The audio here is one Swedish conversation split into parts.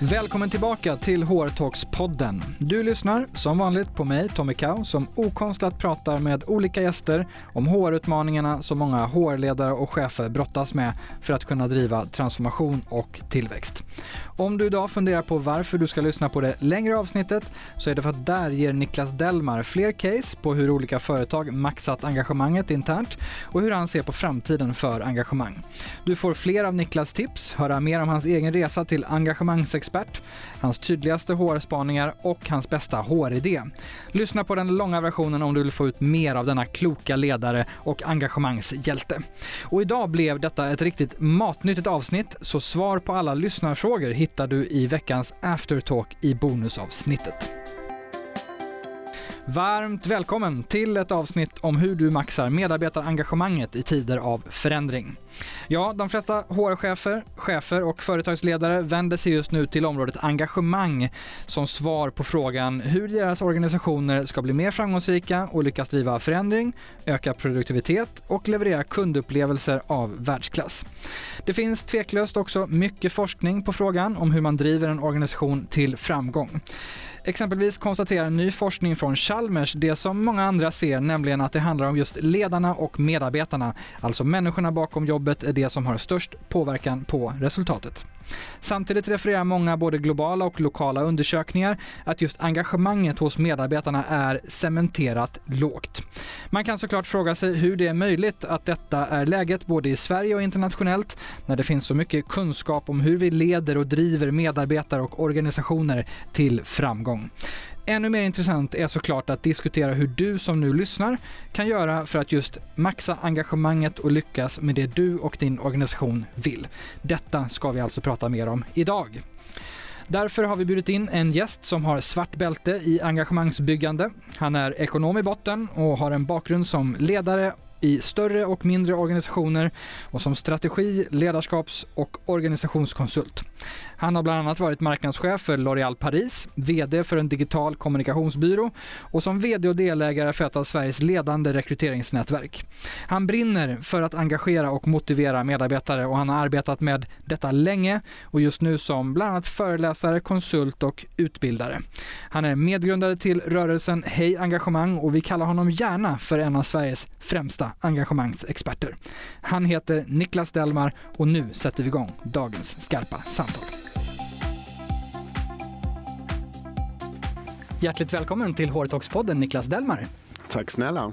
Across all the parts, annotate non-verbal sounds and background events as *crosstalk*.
Välkommen tillbaka till HR-talks-podden. Du lyssnar som vanligt på mig, Tommy Kau, som okonstlat pratar med olika gäster om HR-utmaningarna som många HR-ledare och chefer brottas med för att kunna driva transformation och tillväxt. Om du idag funderar på varför du ska lyssna på det längre avsnittet så är det för att där ger Niklas Dellmar fler case på hur olika företag maxat engagemanget internt och hur han ser på framtiden för engagemang. Du får fler av Niklas tips, höra mer om hans egen resa till engagemangsexpert, hans tydligaste HR-spaningar och hans bästa HR-idé. Lyssna på den långa versionen om du vill få ut mer av denna kloka ledare och engagemangshjälte. Och idag blev detta ett riktigt matnyttigt avsnitt, så svar på alla lyssnarfrågor hittar du i veckans aftertalk i bonusavsnittet. Varmt välkommen till ett avsnitt om hur du maxar medarbetarengagemanget i tider av förändring. Ja, de flesta HR-chefer, chefer och företagsledare vänder sig just nu till området engagemang som svar på frågan hur deras organisationer ska bli mer framgångsrika och lyckas driva förändring, öka produktivitet och leverera kundupplevelser av världsklass. Det finns tveklöst också mycket forskning på frågan om hur man driver en organisation till framgång. Exempelvis konstaterar ny forskning från Chalmers det som många andra ser, nämligen att det handlar om just ledarna och medarbetarna, alltså människorna bakom jobbet är det som har störst påverkan på resultatet. Samtidigt refererar många både globala och lokala undersökningar att just engagemanget hos medarbetarna är cementerat lågt. Man kan såklart fråga sig hur det är möjligt att detta är läget både i Sverige och internationellt när det finns så mycket kunskap om hur vi leder och driver medarbetare och organisationer till framgång. Ännu mer intressant är såklart att diskutera hur du som nu lyssnar kan göra för att just maxa engagemanget och lyckas med det du och din organisation vill. Detta ska vi alltså prata mer om idag. Därför har vi bjudit in en gäst som har svart bälte i engagemangsbyggande. Han är ekonom i botten och har en bakgrund som ledare i större och mindre organisationer och som strategi-, ledarskaps och organisationskonsult. Han har bland annat varit marknadschef för L'Oréal Paris, VD för en digital kommunikationsbyrå och som VD och delägare för ett av Sveriges ledande rekryteringsnätverk. Han brinner för att engagera och motivera medarbetare och han har arbetat med detta länge och just nu som bland annat föreläsare, konsult och utbildare. Han är medgrundare till rörelsen Hej Engagemang och vi kallar honom gärna för en av Sveriges främsta engagemangsexperter. Han heter Niklas Delmar och nu sätter vi igång dagens skarpa samtal. Hjärtligt välkommen till HR-talks-podden Niklas Delmar. Tack snälla.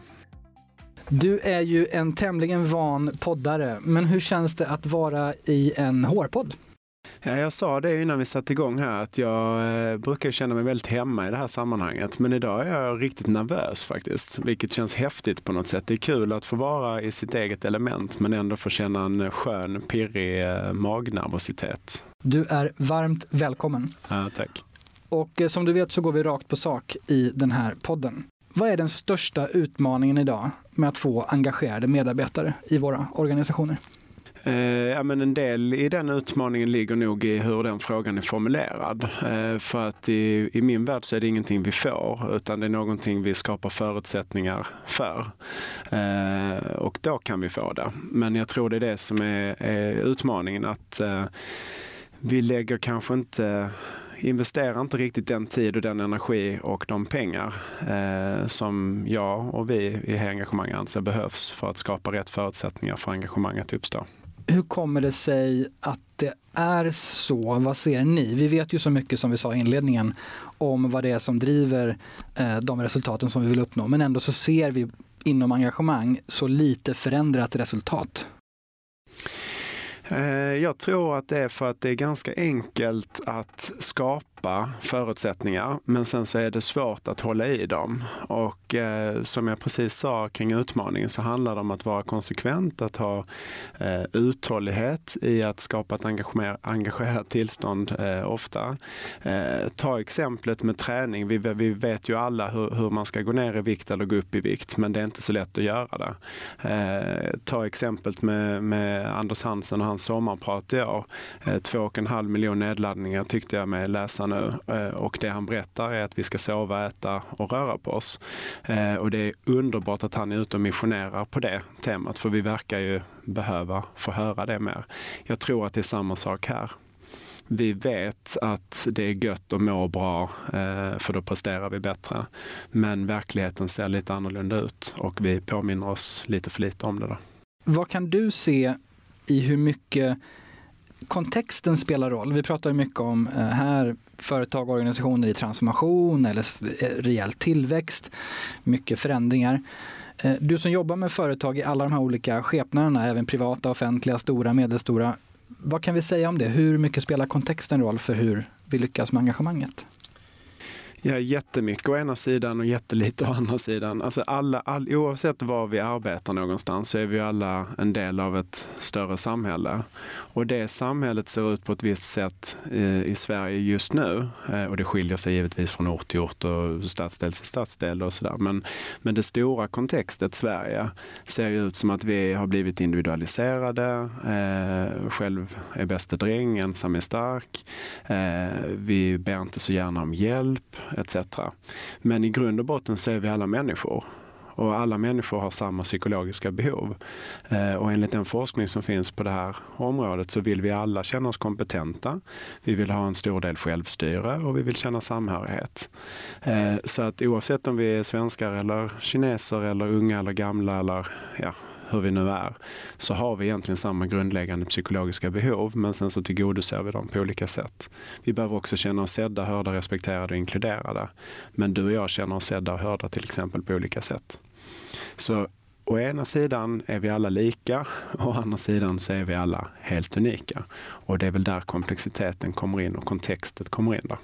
Du är ju en tämligen van poddare, men hur känns det att vara i en HR-podd? Ja, jag sa det innan vi satte igång här att jag eh, brukar känna mig väldigt hemma i det här sammanhanget. Men idag är jag riktigt nervös faktiskt, vilket känns häftigt på något sätt. Det är kul att få vara i sitt eget element men ändå få känna en skön, pirrig eh, magnervositet. Du är varmt välkommen. Ja, tack. Och eh, som du vet så går vi rakt på sak i den här podden. Vad är den största utmaningen idag med att få engagerade medarbetare i våra organisationer? Eh, ja, men en del i den utmaningen ligger nog i hur den frågan är formulerad. Eh, för att i, i min värld så är det ingenting vi får, utan det är någonting vi skapar förutsättningar för. Eh, och då kan vi få det. Men jag tror det är det som är, är utmaningen, att eh, vi lägger kanske inte investerar inte riktigt den tid och den energi och de pengar eh, som jag och vi i engagemang anser behövs för att skapa rätt förutsättningar för engagemang att uppstå. Hur kommer det sig att det är så? Vad ser ni? Vi vet ju så mycket som vi sa i inledningen om vad det är som driver eh, de resultaten som vi vill uppnå. Men ändå så ser vi inom engagemang så lite förändrat resultat. Eh, jag tror att det är för att det är ganska enkelt att skapa förutsättningar, men sen så är det svårt att hålla i dem. Och eh, som jag precis sa kring utmaningen så handlar det om att vara konsekvent, att ha eh, uthållighet i att skapa ett engagerat tillstånd eh, ofta. Eh, ta exemplet med träning. Vi, vi vet ju alla hur, hur, man ska gå ner i vikt eller gå upp i vikt, men det är inte så lätt att göra det. Eh, ta exemplet med, med Anders Hansen och hans sommarprat i år. Eh, två och en halv miljon nedladdningar tyckte jag med läsaren nu. Eh, och det han berättar är att vi ska sova, äta och röra på oss. Eh, och det är underbart att han är ute och missionerar på det temat, för vi verkar ju behöva få höra det mer. Jag tror att det är samma sak här. vi vet att det är gött att må bra eh, för då presterar vi bättre. Men verkligheten ser lite annorlunda ut och vi påminner oss lite för lite om det. Då. Vad kan du se i hur mycket kontexten spelar roll? Vi pratar mycket om eh, här företag och organisationer i transformation eller eh, rejäl tillväxt, mycket förändringar. Eh, du som jobbar med företag i alla de här olika skepnaderna, även privata, offentliga, stora, medelstora vad kan vi säga om det? Hur mycket spelar kontexten roll för hur vi lyckas med engagemanget? Ja, jättemycket å ena sidan och jättelite å andra sidan. Alltså alla, all, oavsett var vi arbetar någonstans så är vi alla en del av ett större samhälle. Och det samhället ser ut på ett visst sätt i, i Sverige just nu. Eh, och det skiljer sig givetvis från ort till ort och stadsdel till stadsdel och sådär. Men, men det stora kontextet Sverige ser ju ut som att vi har blivit individualiserade. Eh, själv är bäste dräng, ensam är stark. Eh, vi ber inte så gärna om hjälp etc. Men i grund och botten så är vi alla människor och alla människor har samma psykologiska behov. Eh, och enligt den forskning som finns på det här området så vill vi alla känna oss kompetenta. Vi vill ha en stor del självstyre och vi vill känna samhörighet. Eh, så att oavsett om vi är svenskar eller kineser eller unga eller gamla eller ja, hur vi nu är, så har vi egentligen samma grundläggande psykologiska behov, men sen så tillgodoser vi dem på olika sätt. Vi behöver också känna oss sedda, hörda, respekterade och inkluderade. Men du och jag känner oss sedda och hörda till exempel på olika sätt. Så å ena sidan är vi alla lika, å andra sidan så är vi alla helt unika. Och det är väl där komplexiteten kommer in och kontextet kommer in. Där.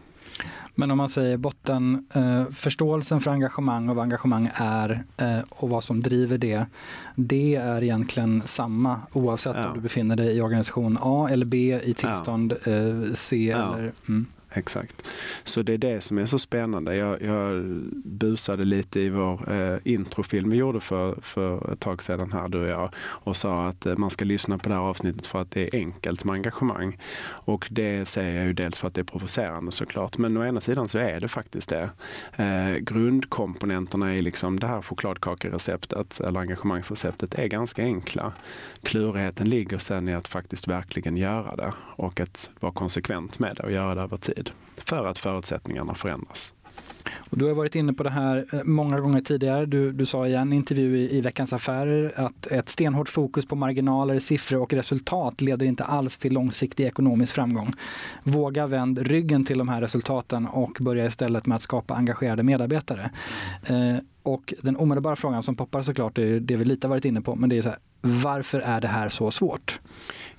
Men om man säger botten, eh, förståelsen för engagemang och vad engagemang är eh, och vad som driver det, det är egentligen samma oavsett ja. om du befinner dig i organisation A eller B i tillstånd ja. eh, C. Ja. Eller, mm exakt. Så det är det som är så spännande. Jag, jag busade lite i vår eh, introfilm vi gjorde för, för ett tag sedan här, du och jag, och sa att eh, man ska lyssna på det här avsnittet för att det är enkelt med engagemang. Och det säger jag ju dels för att det är provocerande såklart, men å ena sidan så är det faktiskt det. Eh, grundkomponenterna i liksom det här chokladkakereceptet, eller engagemangsreceptet, är ganska enkla. Klurigheten ligger sen i att faktiskt verkligen göra det och att vara konsekvent med det och göra det över tid tid för att förutsättningarna förändras. Och du har varit inne på det här eh, många gånger tidigare. Du, du sa i en intervju i, i Veckans Affärer att ett stenhårt fokus på marginaler, siffror och resultat leder inte alls till långsiktig ekonomisk framgång. Våga vänd ryggen till de här resultaten och börja istället med att skapa engagerade medarbetare. Eh, och den omedelbara frågan som poppar såklart är det vi lite varit inne på, men det är så här, varför är det här så svårt?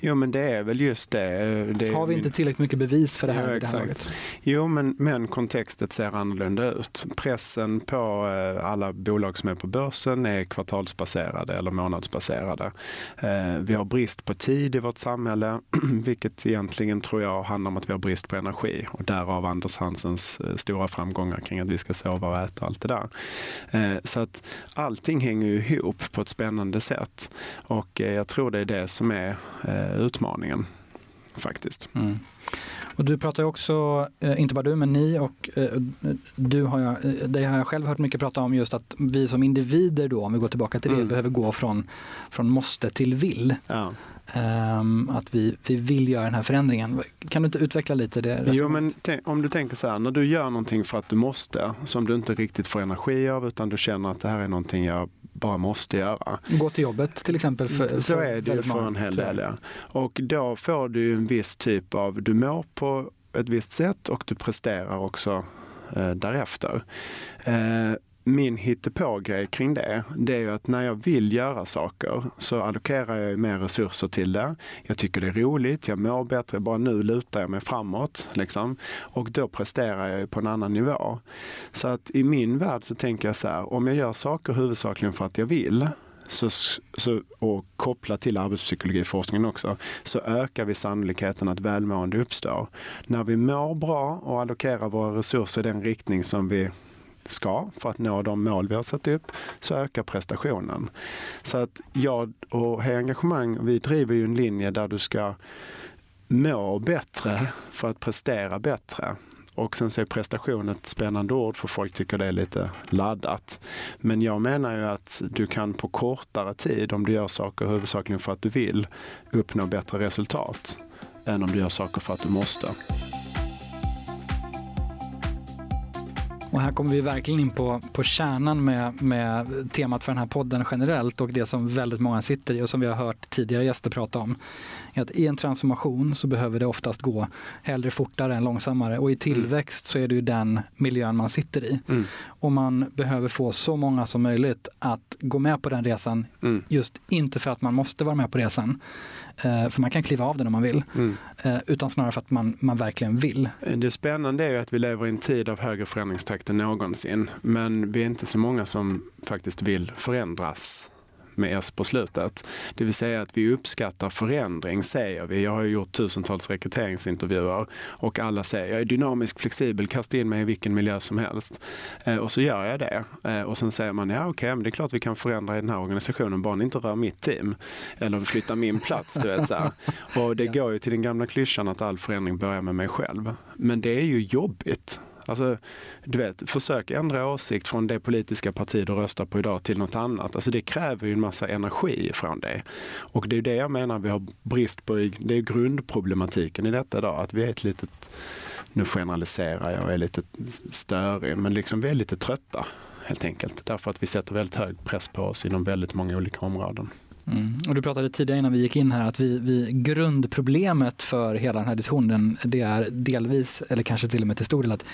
Jo men det är väl just det. det har vi inte tillräckligt mycket bevis för det här? Exakt. Det jo men, men kontextet ser annorlunda ut. Pressen på eh, alla bolag som är på börsen är kvartalsbaserade eller månadsbaserade. Eh, vi har brist på tid i vårt samhälle, *clears throat* vilket egentligen tror jag handlar om att vi har brist på energi och därav Anders Hansens eh, stora framgångar kring att vi ska sova och äta allt det där. Så att allting hänger ihop på ett spännande sätt och jag tror det är det som är utmaningen faktiskt. Mm. Och du pratar också, eh, inte bara du, men ni och eh, du har jag, eh, det har jag själv hört mycket prata om just att vi som individer då, om vi går tillbaka till det, mm. behöver gå från, från måste till vill. Ja. Um, att vi, vi vill göra den här förändringen. Kan du inte utveckla lite det? Jo, men om du tänker så här, när du gör någonting för att du måste, som du inte riktigt får energi av, utan du känner att det här är någonting jag bara måste göra. Gå till jobbet till exempel. För, så är det ju för en hel del. Ja. Och då får du en viss typ av, du mår på ett visst sätt och du presterar också eh, därefter. Eh, min hittepågrej kring det, det är ju att när jag vill göra saker så allokerar jag mer resurser till det. Jag tycker det är roligt, jag mår bättre, bara nu lutar jag mig framåt. Liksom. Och då presterar jag på en annan nivå. Så att i min värld så tänker jag så här, om jag gör saker huvudsakligen för att jag vill, så, så, och kopplat till arbetspsykologiforskningen också, så ökar vi sannolikheten att välmående uppstår. När vi mår bra och allokerar våra resurser i den riktning som vi ska för att nå de mål vi har satt upp så ökar prestationen. Så att jag och Hej Engagemang, vi driver ju en linje där du ska må bättre för att prestera bättre. Och sen så är prestation ett spännande ord för folk tycker det är lite laddat. Men jag menar ju att du kan på kortare tid, om du gör saker huvudsakligen för att du vill, uppnå bättre resultat. än om du gör saker för att du måste. Och här kommer vi verkligen in på, på kärnan med, med temat för den här podden generellt och det som väldigt många sitter i och som vi har hört tidigare gäster prata om. Att I en transformation så behöver det oftast gå hellre fortare än långsammare och i tillväxt så är det ju den miljön man sitter i. Mm. Och man behöver få så många som möjligt att gå med på den resan, mm. just inte för att man måste vara med på resan, för man kan kliva av den om man vill. Mm. Eh, utan snarare för att man, man verkligen vill. Det spännande är att vi lever i en tid av högre förändringstakt än någonsin. Men vi är inte så många som faktiskt vill förändras med S på slutet. Det vill säga att vi uppskattar förändring, säger vi. Jag har gjort tusentals rekryteringsintervjuer och alla säger jag är dynamisk, flexibel, kasta in mig i vilken miljö som helst. Eh, och så gör jag det. Eh, och sen säger man, ja okej, okay, men det är klart vi kan förändra i den här organisationen, bara ni inte rör mitt team eller flyttar min plats. Du vet, så här. Och det går ju till den gamla klyschan att all förändring börjar med mig själv. Men det är ju jobbigt. Alltså, du vet, försök ändra åsikt från det politiska parti du röstar på idag till något annat. Alltså det kräver ju en massa energi från dig. Och det är det jag menar vi har brist på. Det är grundproblematiken i detta idag, att vi är ett litet, nu generaliserar jag och är lite störig, men liksom vi är lite trötta helt enkelt. Därför att vi sätter väldigt hög press på oss inom väldigt många olika områden. Mm. Och du pratade tidigare innan vi gick in här att vi, vi, grundproblemet för hela den här diskussionen det är delvis, eller kanske till och med till stor del, att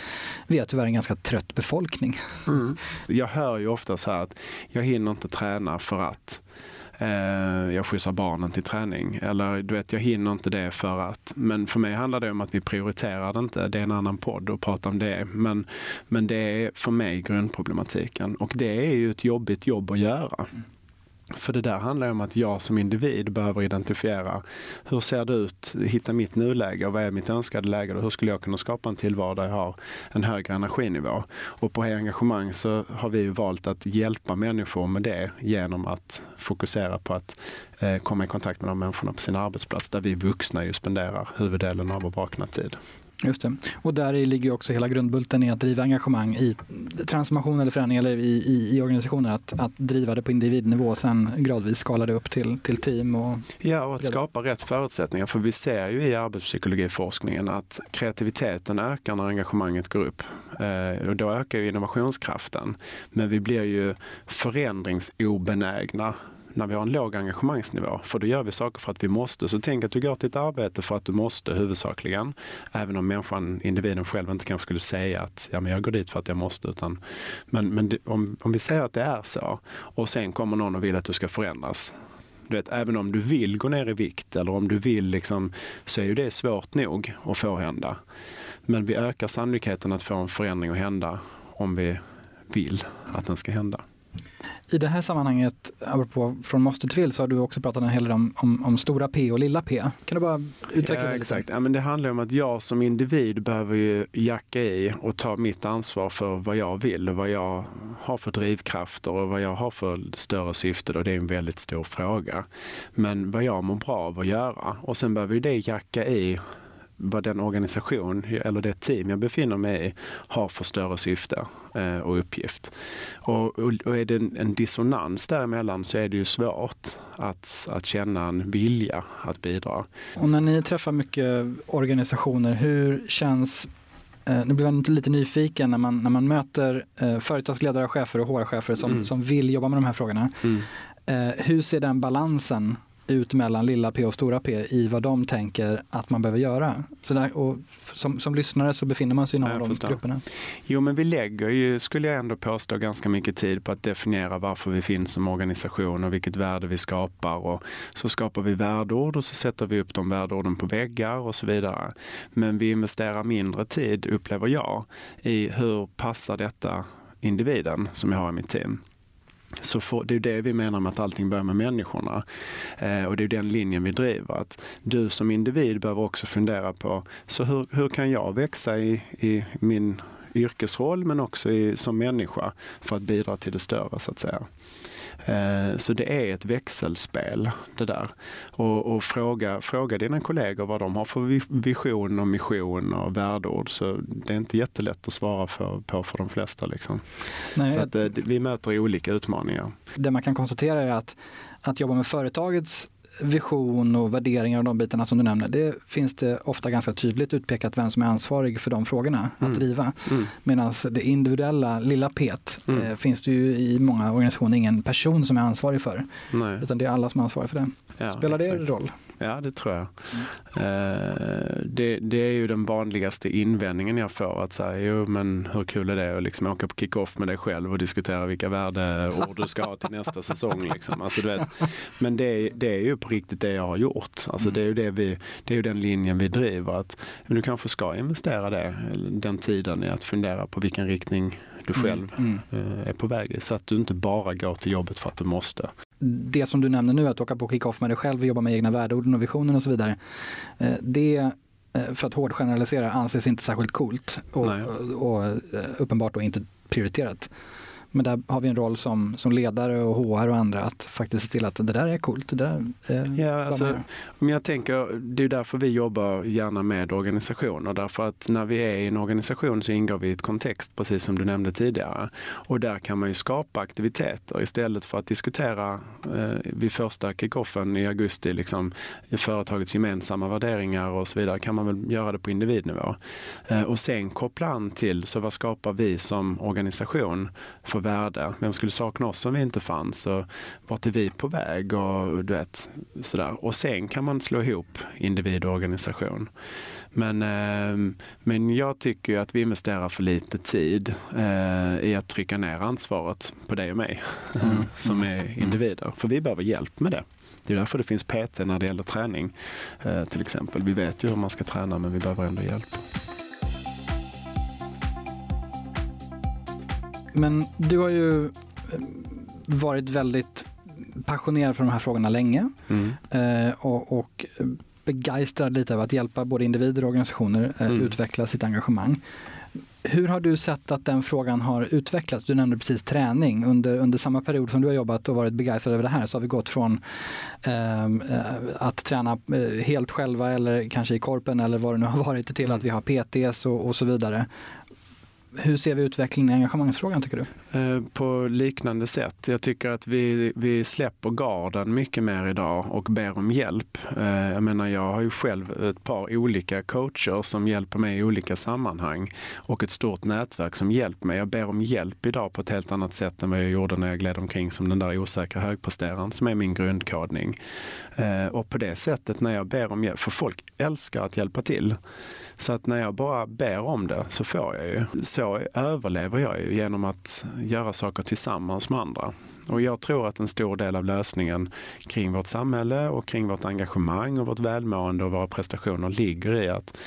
vi är tyvärr en ganska trött befolkning. Mm. *laughs* Jag hör ju ofta så här att jag hinner inte träna för att eh, jag skjutsar barnen till träning. Eller du vet, jag hinner inte det för att. Men för mig handlar det om att vi prioriterar det inte. Det är en annan podd att prata om det. Men, men det är för mig grundproblematiken. Och det är ju ett jobbigt jobb att göra. För det där handlar om att jag som individ behöver identifiera hur ser det ut, hitta mitt nuläge och vad är mitt önskade läge och hur skulle jag kunna skapa en tillvaro där jag har en högre energinivå. Och på engagemang så har vi valt att hjälpa människor med det genom att fokusera på att eh, komma i kontakt med de människorna på sin arbetsplats där vi vuxna ju spenderar huvuddelen av vår vakna tid. Just det. Och där ligger också hela grundbulten i att driva engagemang i transformation eller förändring eller i, i, i organisationer. Att, att driva det på individnivå och sen gradvis skala det upp till, till team. Och... Ja, och att skapa rätt förutsättningar. För vi ser ju i arbetspsykologiforskningen att kreativiteten ökar när engagemanget går upp. Eh, och då ökar ju innovationskraften. Men vi blir ju förändringsobenägna när vi har en låg engagemangsnivå. För då gör vi saker för att vi måste. Så tänk att du går till ett arbete för att du måste huvudsakligen. Även om människan, individen själv inte kanske skulle säga att ja, men jag går dit för att jag måste. Utan, men men det, om, om vi säger att det är så och sen kommer någon och vill att du ska förändras. Du vet, även om du vill gå ner i vikt eller om du vill liksom, så är ju det svårt nog att få hända. Men vi ökar sannolikheten att få en förändring att hända om vi vill att den ska hända. I det här sammanhanget, apropå från måste till så har du också pratat en hel del om, om, om, stora P och lilla P. Kan du bara utveckla ja, det lite? Exakt. Ja, men det handlar om att jag som individ behöver ju jacka i och ta mitt ansvar för vad jag vill och vad jag har för drivkrafter och vad jag har för större syfte. Och det är en väldigt stor fråga. Men vad jag mår bra av att göra. Och sen behöver det jacka i vad den organisation eller det team jag befinner mig i har för större syfte eh, och uppgift. Och, och, och är det en, en dissonans däremellan så är det ju svårt att, att känna en vilja att bidra. Och när ni träffar mycket organisationer, hur känns eh, nu blir jag lite nyfiken när man, när man möter eh, företagsledare, chefer och HR-chefer som, mm. som vill jobba med de här frågorna. Mm. Eh, hur ser den balansen ut mellan lilla p och stora p i vad de tänker att man behöver göra. Så där, och som, som lyssnare så befinner man sig inom de förstår. grupperna. Jo, men vi lägger ju, skulle jag ändå påstå, ganska mycket tid på att definiera varför vi finns som organisation och vilket värde vi skapar. Och så skapar vi värdeord och så sätter vi upp de värdeorden på väggar och så vidare. Men vi investerar mindre tid, upplever jag, i hur passar detta individen som jag har i mitt team. Så får, det är det vi menar med att allting börjar med människorna. Eh, och det är den linjen vi driver. Att du som individ behöver också fundera på, så hur, hur kan jag växa i, i min yrkesroll men också i, som människa för att bidra till det större så att säga. Eh, så det är ett växelspel det där. Och, och, fråga, fråga dina kollegor vad de har för vision och mission och värdeord. Så det är inte jättelätt att svara för, på för de flesta. Liksom. Nej, så att, eh, vi möter olika utmaningar. Det man kan konstatera är att, att jobba med företagets vision och värderingar och de bitarna som du nämner, det finns det ofta ganska tydligt utpekat vem som är ansvarig för de frågorna mm. att driva. Mm. Medan det individuella lilla pet mm. eh, finns det ju i många organisationer ingen person som är ansvarig för. Nej. Utan det är alla som är ansvariga för det. Ja, Spelar exakt. det roll? Ja, det tror jag. Mm. det, det, är ju den vanligaste invändningen jag får. Att säga, jo men hur kul är det att liksom åka på kick-off med dig själv och diskutera vilka värdeord du ska ha till nästa säsong. Liksom. Alltså, du vet, men det, det är ju på riktigt det jag har gjort. Alltså, det, är ju det, vi, det är ju den linjen vi driver. Att, men du kanske ska investera det, den tiden i att fundera på vilken riktning du mm, själv mm. Mm. är på väg i. Så att du inte bara går till jobbet för att du måste det som du nämner nu, att åka på kick-off med dig själv och jobba med egna värdeorden och visionen och så vidare. Eh, det, eh, för att hårdgeneralisera, anses inte särskilt coolt och, och, och eh, uppenbart då inte prioriterat. Men där har vi en roll som, som ledare och HR och andra att faktiskt se till att det där är coolt. Det där är ja, alltså, men jag tänker, det är därför vi jobbar gärna med organisationer. Därför att när vi är i en organisation så ingår vi i ett kontext, precis som du nämnde tidigare. Och där kan man ju skapa aktiviteter istället för att diskutera eh, vid första kickoffen i augusti, liksom, företagets gemensamma värderingar och så vidare, kan man väl göra det på individnivå. Eh, och sen koppla an till, så vad skapar vi som organisation för värde? Vem skulle sakna oss om vi inte fanns? Och vart är vi på väg? Och, du vet, sådär. och sen kan man slå ihop individ och organisation. Men, eh, men jag tycker att vi investerar för lite tid eh, i att trycka ner ansvaret på dig och mig *laughs* mm. som är mm. individer. För vi behöver hjälp med det. Det är därför det finns PT när det gäller träning eh, till exempel. Vi vet ju hur man ska träna men vi behöver ändå hjälp. Men du har ju eh, varit väldigt passionerad för de här frågorna länge mm. eh, och, och begeistrad lite av att hjälpa både individer och organisationer eh, mm. utveckla sitt engagemang. Hur har du sett att den frågan har utvecklats? Du nämnde precis träning. Under, under samma period som du har jobbat och varit begeistrad över det här så har vi gått från ehm, eh, att träna helt själva eller kanske i korpen eller vad det nu har varit till att vi har PTs och, och så vidare. Hur ser vi utvecklingen i engagemangsfrågan tycker du? Eh, på liknande sätt. Jag tycker att vi, vi släpper garden mycket mer idag och ber om hjälp. Eh, jag menar, jag har ju själv ett par olika coacher som hjälper mig i olika sammanhang och ett stort nätverk som hjälper mig. Jag ber om hjälp idag på ett helt annat sätt än vad jag gjorde när jag gled omkring som den där osäkra högpresteraren som är min grundkodning. Eh, och på det sättet när jag ber om hjälp, för folk älskar att hjälpa till. Så att när jag bara ber om det så får jag ju. Så överlever jag ju genom att göra saker tillsammans med andra. Och jag tror att en stor del av lösningen kring vårt samhälle och kring vårt engagemang och vårt välmående och våra prestationer ligger i att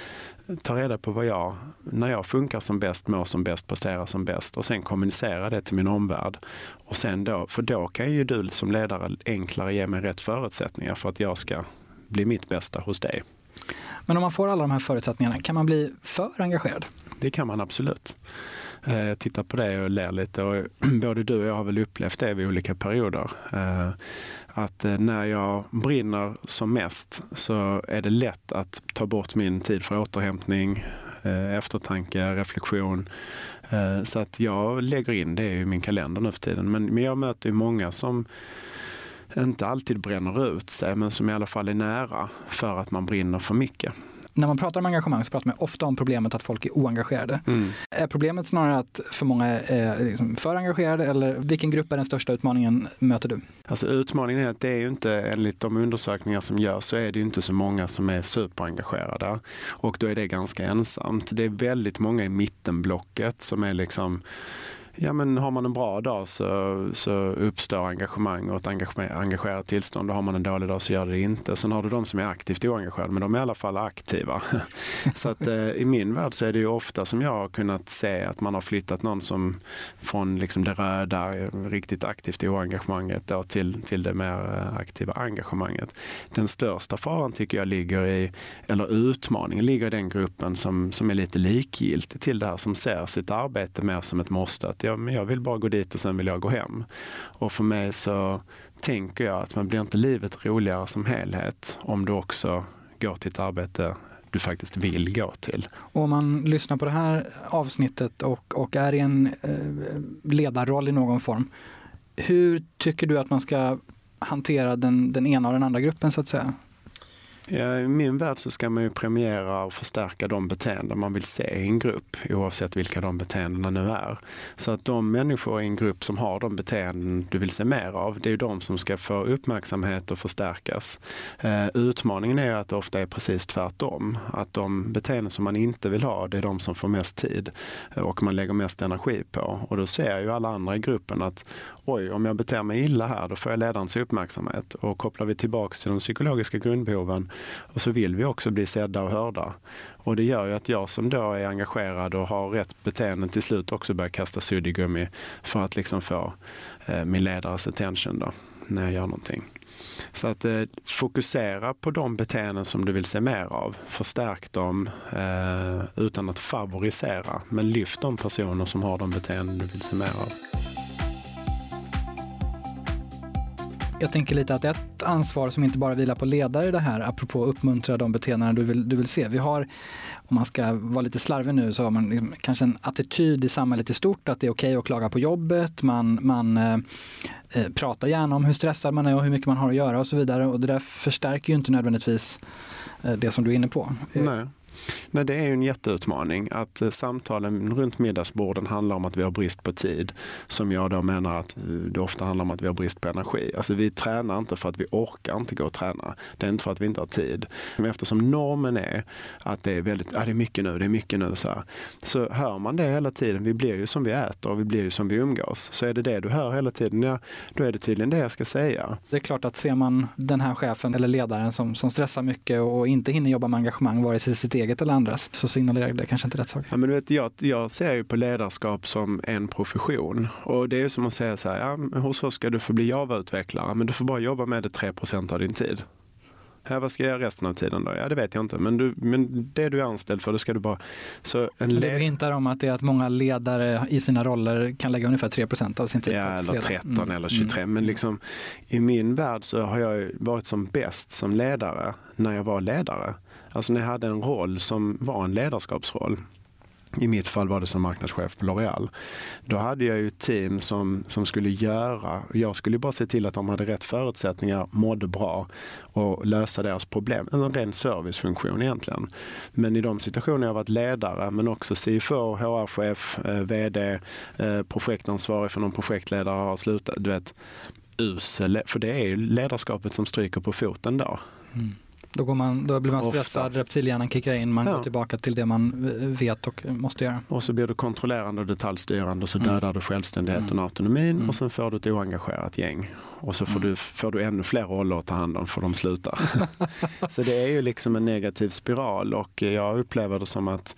ta reda på vad jag, när jag funkar som bäst, mår som bäst, presterar som bäst och sen kommunicera det till min omvärld. Och sen då, för då kan ju du som ledare enklare ge mig rätt förutsättningar för att jag ska bli mitt bästa hos dig. Men om man får alla de här förutsättningarna, kan man bli för engagerad? Det kan man absolut. Eh, jag tittar på det och ler lite. Och *clears throat* både du och jag har väl upplevt det vid olika perioder. Eh, att eh, när jag brinner som mest så är det lätt att ta bort min tid för återhämtning, eftertanke, reflektion. Så att jag lägger in det i min kalender nu för tiden. Men jag möter ju många som inte alltid bränner ut sig, men som i alla fall är nära för att man brinner för mycket. När man pratar om engagemang så pratar man ofta om problemet att folk är oengagerade. Mm. Är problemet snarare att för många är liksom för engagerade eller vilken grupp är den största utmaningen möter du? Alltså utmaningen är att det är ju inte, enligt de undersökningar som görs, så är det ju inte så många som är superengagerade. Och då är det ganska ensamt. Det är väldigt många i mittenblocket som är liksom Ja, men har man en bra dag så, så uppstår engagemang och ett engagerat tillstånd. Och har man en dålig dag så gör det inte. Sen har du de som är aktivt oengagerade, men de är i alla fall aktiva. *laughs* så att eh, i min värld så är det ju ofta som jag har kunnat se att man har flyttat någon som från liksom det röda, riktigt aktivt oengagemanget då, till, till det mer eh, aktiva engagemanget. Den största faran tycker jag ligger i, eller utmaningen ligger i den gruppen som, som är lite likgiltig till det här, som ser sitt arbete mer som ett måste. Att jag, jag vill bara gå dit och sen vill jag gå hem. Och för mig så tänker jag att man blir inte livet roligare som helhet om du också går till ett arbete du faktiskt vill gå till. Och om man lyssnar på det här avsnittet och, och är i en eh, ledarroll i någon form, hur tycker du att man ska hantera den, den ena och den andra gruppen så att säga? Ja, I min värld så ska man ju premiera och förstärka de beteenden man vill se i en grupp oavsett vilka de beteendena nu är. Så att de människor i en grupp som har de beteenden du vill se mer av, det är ju de som ska få uppmärksamhet och förstärkas. Eh, utmaningen är att det ofta är precis tvärtom. Att de beteenden som man inte vill ha, det är de som får mest tid och man lägger mest energi på. Och då ser ju alla andra i gruppen att oj, om jag beter mig illa här, då får jag ledarens uppmärksamhet. Och kopplar vi tillbaks till de psykologiska grundbehoven och så vill vi också bli sedda och hörda. Och det gör ju att jag som då är engagerad och har rätt beteende till slut också börjar kasta suddgummi för att liksom få eh, min ledares attention då, när jag gör någonting. Så att eh, fokusera på de beteenden som du vill se mer av. Förstärk dem eh, utan att favorisera. Men lyft de personer som har de beteenden du vill se mer av. Jag tänker lite att ett ansvar som inte bara vilar på ledare i det här, apropå att uppmuntra de beteenden du vill, du vill se. Vi har, om man ska vara lite slarvig nu, så har man liksom kanske en attityd i samhället i stort att det är okej okay att klaga på jobbet. Man, man eh, eh, pratar gärna om hur stressad man är och hur mycket man har att göra och så vidare. Och det där förstärker ju inte nödvändigtvis eh, det som du är inne på. Eh, Nej. Nej, det är ju en jätteutmaning att eh, samtalen runt middagsborden handlar om att vi har brist på tid. Som jag då menar att eh, det ofta handlar om att vi har brist på energi. Alltså vi tränar inte för att vi orkar inte gå och träna. Det är inte för att vi inte har tid. Men eftersom normen är att det är väldigt, ja, det är mycket nu, det är mycket nu. Så, här, så hör man det hela tiden. Vi blir ju som vi äter och vi blir ju som vi umgås. Så är det det du hör hela tiden, ja, då är det tydligen det jag ska säga. Det är klart att ser man den här chefen eller ledaren som, som stressar mycket och inte hinner jobba med engagemang, vare sig sitt eget eller andras, så signalerar det kanske inte rätt sak. Ja, men du vet, jag, jag ser ju på ledarskap som en profession. Och det är som att säga så här, ja, hos oss ska du få bli Java-utvecklare, men du får bara jobba med det 3% av din tid. Ja, vad ska jag göra resten av tiden då? Ja, det vet jag inte. Men, du, men det du är anställd för, det ska du bara... Så en det hintar om att det är att många ledare i sina roller kan lägga ungefär 3% av sin tid ja, på eller 13 mm. eller 23. Mm. Men liksom, i min värld så har jag varit som bäst som ledare när jag var ledare. Alltså när jag hade en roll som var en ledarskapsroll. I mitt fall var det som marknadschef på L'Oreal. Då hade jag ju ett team som, som skulle göra, jag skulle bara se till att de hade rätt förutsättningar, mådde bra och lösa deras problem. En ren servicefunktion egentligen. Men i de situationer jag varit ledare, men också CFO, HR-chef, eh, VD, eh, projektansvarig för någon projektledare har slutat. Du vet, usel, för det är ju ledarskapet som stryker på foten då. Mm. Då, går man, då blir man stressad, reptilhjärnan kickar in, man ja. går tillbaka till det man vet och måste göra. Och så blir du kontrollerande och detaljstyrande och så mm. dödar du självständigheten mm. och autonomin mm. och sen får du ett oengagerat gäng. Och så får, mm. du, får du ännu fler roller att ta hand om för de slutar. *laughs* så det är ju liksom en negativ spiral och jag upplever det som att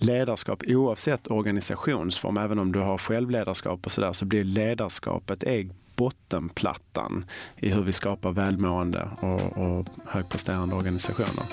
ledarskap oavsett organisationsform, även om du har självledarskap och sådär, så blir ledarskapet är bottenplattan i hur vi skapar välmående och, och högpresterande organisationer.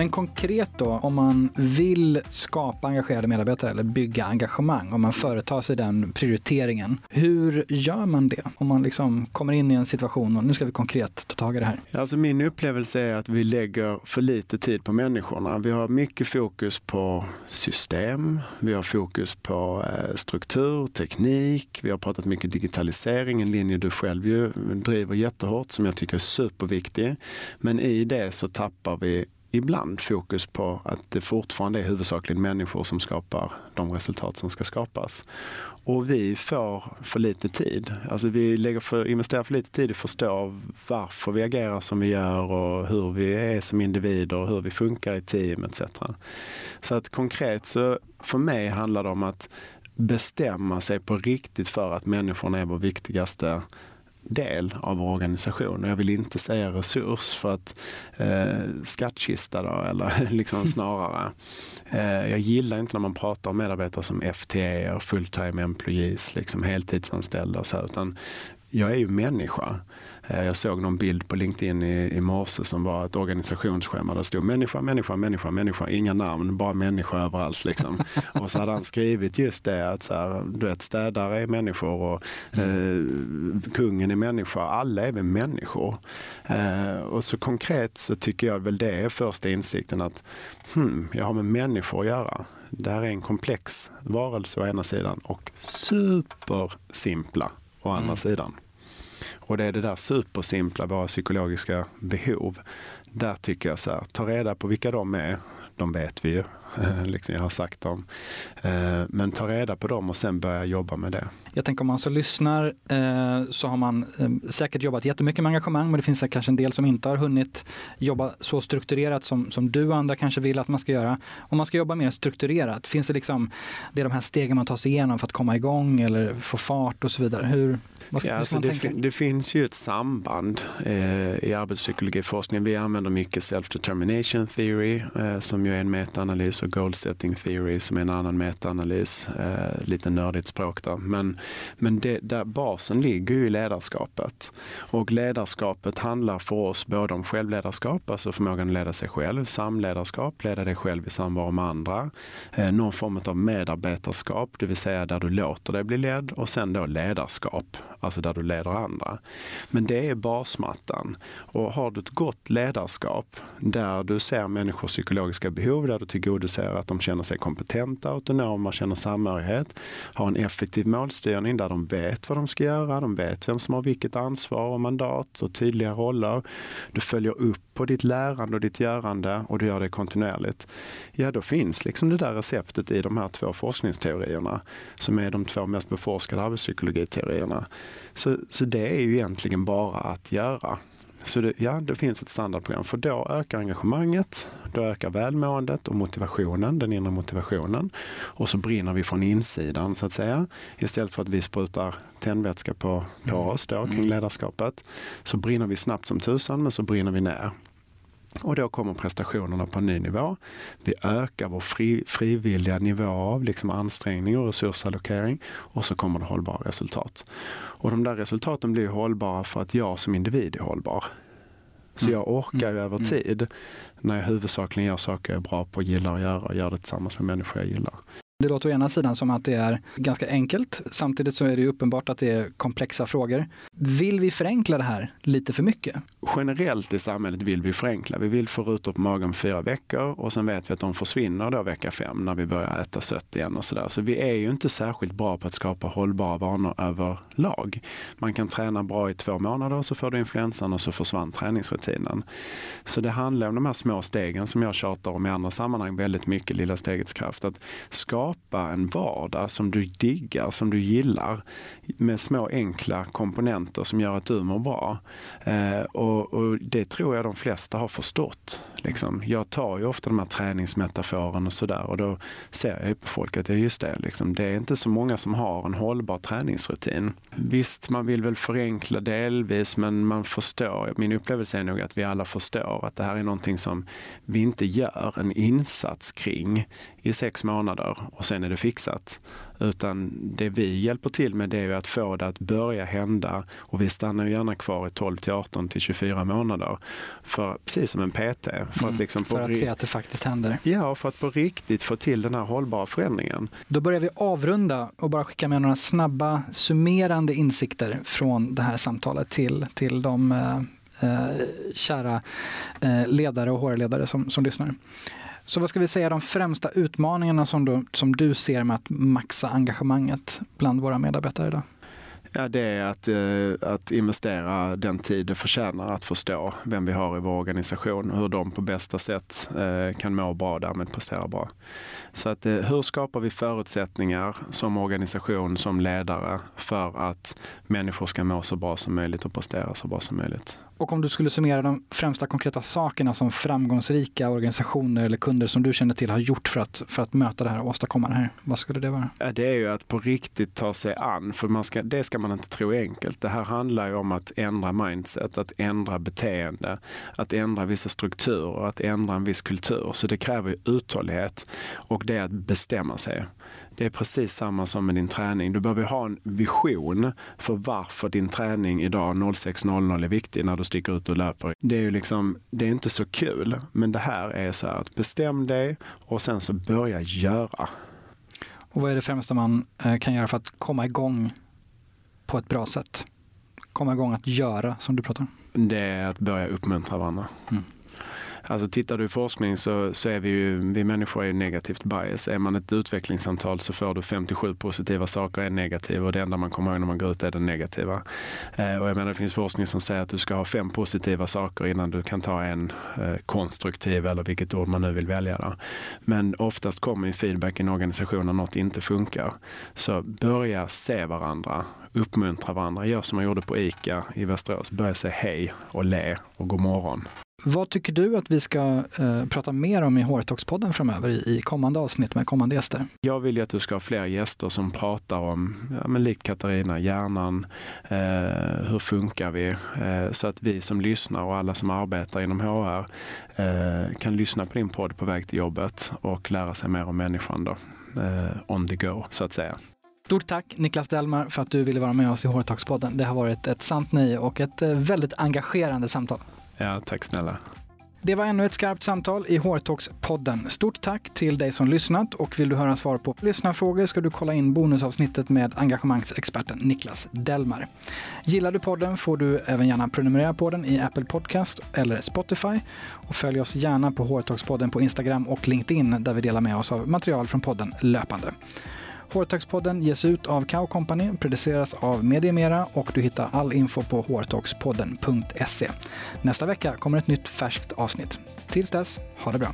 Men konkret då, om man vill skapa engagerade medarbetare eller bygga engagemang, om man företar sig den prioriteringen, hur gör man det? Om man liksom kommer in i en situation och nu ska vi konkret ta tag i det här. Alltså min upplevelse är att vi lägger för lite tid på människorna. Vi har mycket fokus på system, vi har fokus på eh, struktur, teknik, vi har pratat mycket digitalisering, en linje du själv ju driver jättehårt som jag tycker är superviktig. Men i det så tappar vi ibland fokus på att det fortfarande är huvudsakligen människor som skapar de resultat som ska skapas. Och vi får för lite tid. Alltså vi lägger för, investerar för lite tid i att förstå varför vi agerar som vi gör och hur vi är som individer och hur vi funkar i team etc. Så att konkret så för mig handlar det om att bestämma sig på riktigt för att människorna är vår viktigaste del av vår organisation. Och jag vill inte säga resurs för att eh, skattkista då, eller *laughs* liksom *laughs* snarare. Eh, jag gillar inte när man pratar om medarbetare som FTA och full time employees, liksom heltidsanställda och så, utan jag är ju människa. Eh, jag såg någon bild på LinkedIn i, i morse som var ett organisationsschema där det stod människa, människa, människa, människa, inga namn, bara människa överallt. Liksom. *laughs* och så hade han skrivit just det att så här, du vet, städare är människor och eh, kungen är människa, alla är väl människor. Eh, och så konkret så tycker jag väl det är första insikten att hmm, jag har med människor att göra. Det här är en komplex varelse å ena sidan och supersimpla å andra mm. sidan. Och det är det där supersimpla, våra psykologiska behov. Där tycker jag så här, ta reda på vilka de är. De vet vi ju, *laughs* liksom jag har sagt dem. Eh, men ta reda på dem och sen börja jobba med det. Jag tänker om man så lyssnar eh, så har man eh, säkert jobbat jättemycket med engagemang men det finns kanske en del som inte har hunnit jobba så strukturerat som, som du och andra kanske vill att man ska göra. Om man ska jobba mer strukturerat, finns det liksom det är de här stegen man tar sig igenom för att komma igång eller få fart och så vidare? Hur, vad ja, alltså det, fin det, finns ju ett samband eh, i arbetspsykologiforskning. Vi använder mycket self-determination theory eh, som ju är en metaanalys och goal setting theory som är en annan metaanalys. Eh, lite nördigt språk då. Men, men det, där basen ligger ju i ledarskapet. Och ledarskapet handlar för oss både om självledarskap, alltså förmågan att leda sig själv, samledarskap, leda dig själv i samvaro med andra, eh, någon form av medarbetarskap, det vill säga där du låter dig bli ledd och sen då ledarskap, alltså där du leder andra. Men det är basmattan. Och har du ett gott ledarskap där du ser människors psykologiska behov, där du tillgodoser att de känner sig kompetenta, autonoma, känner samhörighet, har en effektiv målstyrning där de vet vad de ska göra, de vet vem som har vilket ansvar och mandat och tydliga roller. Du följer upp på ditt lärande och ditt görande och du gör det kontinuerligt. Ja, då finns liksom det där receptet i de här två forskningsteorierna som är de två mest beforskade arbetspsykologiteorierna. Så, så det är ju egentligen bara att göra. Så det, ja, det finns ett standardprogram för då ökar engagemanget, då ökar välmåendet och motivationen, den inre motivationen. Och så brinner vi från insidan så att säga. Istället för att vi sprutar tändvätska på, på mm. oss då, kring mm. ledarskapet så brinner vi snabbt som tusan men så brinner vi ner. Och då kommer prestationerna på en ny nivå. Vi ökar vår fri, frivilliga nivå av liksom ansträngning och resursallokering och så kommer det hållbara resultat. Och de där resultaten blir hållbara för att jag som individ är hållbar. Så mm. jag orkar mm. över mm. tid när jag huvudsakligen gör saker jag är bra på, gillar att göra och gör det tillsammans med människor jag gillar. Det låter å ena sidan som att det är ganska enkelt. Samtidigt så är det uppenbart att det är komplexa frågor. Vill vi förenkla det här lite för mycket? Generellt i samhället vill vi förenkla. Vi vill få rutor på magen fyra veckor och sen vet vi att de försvinner då vecka fem när vi börjar äta sött igen och sådär. Så vi är ju inte särskilt bra på att skapa hållbara vanor överlag. Man kan träna bra i två månader och så får du influensan och så försvann träningsrutinen. Så det handlar om de här små stegen som jag tjatar om i andra sammanhang väldigt mycket, lilla stegets kraft. Att skapa skapa en vardag som du diggar, som du gillar med små enkla komponenter som gör att du mår bra. Eh, och, och, det tror jag de flesta har förstått. Liksom. Jag tar ju ofta de här träningsmetaforerna och sådär och då ser jag på folk att det är just det. Liksom. Det är inte så många som har en hållbar träningsrutin. Visst, man vill väl förenkla delvis men man förstår, min upplevelse är nog att vi alla förstår att det här är någonting som vi inte gör en insats kring i sex månader och sen är det fixat. Utan det vi hjälper till med det är att få det att börja hända och vi stannar gärna kvar i 12 till 18 till 24 månader. För, precis som en PT. För, mm, att, liksom för att se att det faktiskt händer. Ja, för att på riktigt få till den här hållbara förändringen. Då börjar vi avrunda och bara skicka med några snabba summerande insikter från det här samtalet till, till de eh, eh kära eh, ledare och HR-ledare som, som lyssnar. Så vad ska vi säga de främsta utmaningarna som du, som du ser med att maxa engagemanget bland våra medarbetare idag? Ja, det är att, eh, att investera den tid det förtjänar att förstå vem vi har i vår organisation och hur de på bästa sätt eh, kan må bra och därmed prestera bra. Så att, eh, hur skapar vi förutsättningar som organisation, som ledare för att människor ska må så bra som möjligt och prestera så bra som möjligt? Och om du skulle summera de främsta konkreta sakerna som framgångsrika organisationer eller kunder som du känner till har gjort för att, för att möta det här och åstadkomma det här, vad skulle det vara? Det är ju att på riktigt ta sig an, för man ska, det ska man inte tro är enkelt. Det här handlar ju om att ändra mindset, att ändra beteende, att ändra vissa strukturer, att ändra en viss kultur. Så det kräver uthållighet och det är att bestämma sig. Det är precis samma som med din träning. Du behöver ha en vision för varför din träning idag 06.00 är viktig när du sticker ut och löper. Det är ju liksom, det är inte så kul, men det här är så här att bestäm dig och sen så börja göra. Och vad är det främsta man eh, kan göra för att komma igång på ett bra sätt? Komma igång att göra, som du pratar om. Det är att börja uppmuntra varandra. Mm. Alltså tittar du i forskning så, så är vi ju, vi människor är negativt bias. Är man ett utvecklingssamtal så får du 57 positiva saker, en negativ och det enda man kommer ihåg när man går ut är det negativa. Eh, och jag menar det finns forskning som säger att du ska ha fem positiva saker innan du kan ta en eh, konstruktiv eller vilket ord man nu vill välja. Då. Men oftast kommer ju feedback i en organisation när något inte funkar. Så börja se varandra, uppmuntra varandra. Gör som man gjorde på ICA i Västerås. Börja säga hej och le och god morgon. Vad tycker du att vi ska eh, prata mer om i Hårtalkspodden framöver i, i, kommande avsnitt med kommande gäster? Jag vill ju att du ska ha fler gäster som pratar om, ja, men likt Katarina, hjärnan, eh, hur funkar vi? Eh, så att vi som lyssnar och alla som arbetar inom HR eh, kan lyssna på din podd på väg till jobbet och lära sig mer om människan då, eh, on the go så att säga. Stort tack Niklas Delmar för att du ville vara med oss i Hårtalkspodden. Det har varit ett sant nöje och ett eh, väldigt engagerande samtal. Ja, tack snälla. Det var ännu ett skarpt samtal i Hårtalks-podden. Stort tack till dig som lyssnat och vill du höra svar på lyssnarfrågor ska du kolla in bonusavsnittet med engagemangsexperten Niklas Delmar. Gillar du podden får du även gärna prenumerera på den i Apple Podcast eller Spotify och följ oss gärna på Hårtalkspodden på Instagram och LinkedIn där vi delar med oss av material från podden löpande. Hårtalkspodden ges ut av Cow Company, produceras av Mediemera och du hittar all info på hårtalkspodden.se. Nästa vecka kommer ett nytt färskt avsnitt. Tills dess, ha det bra!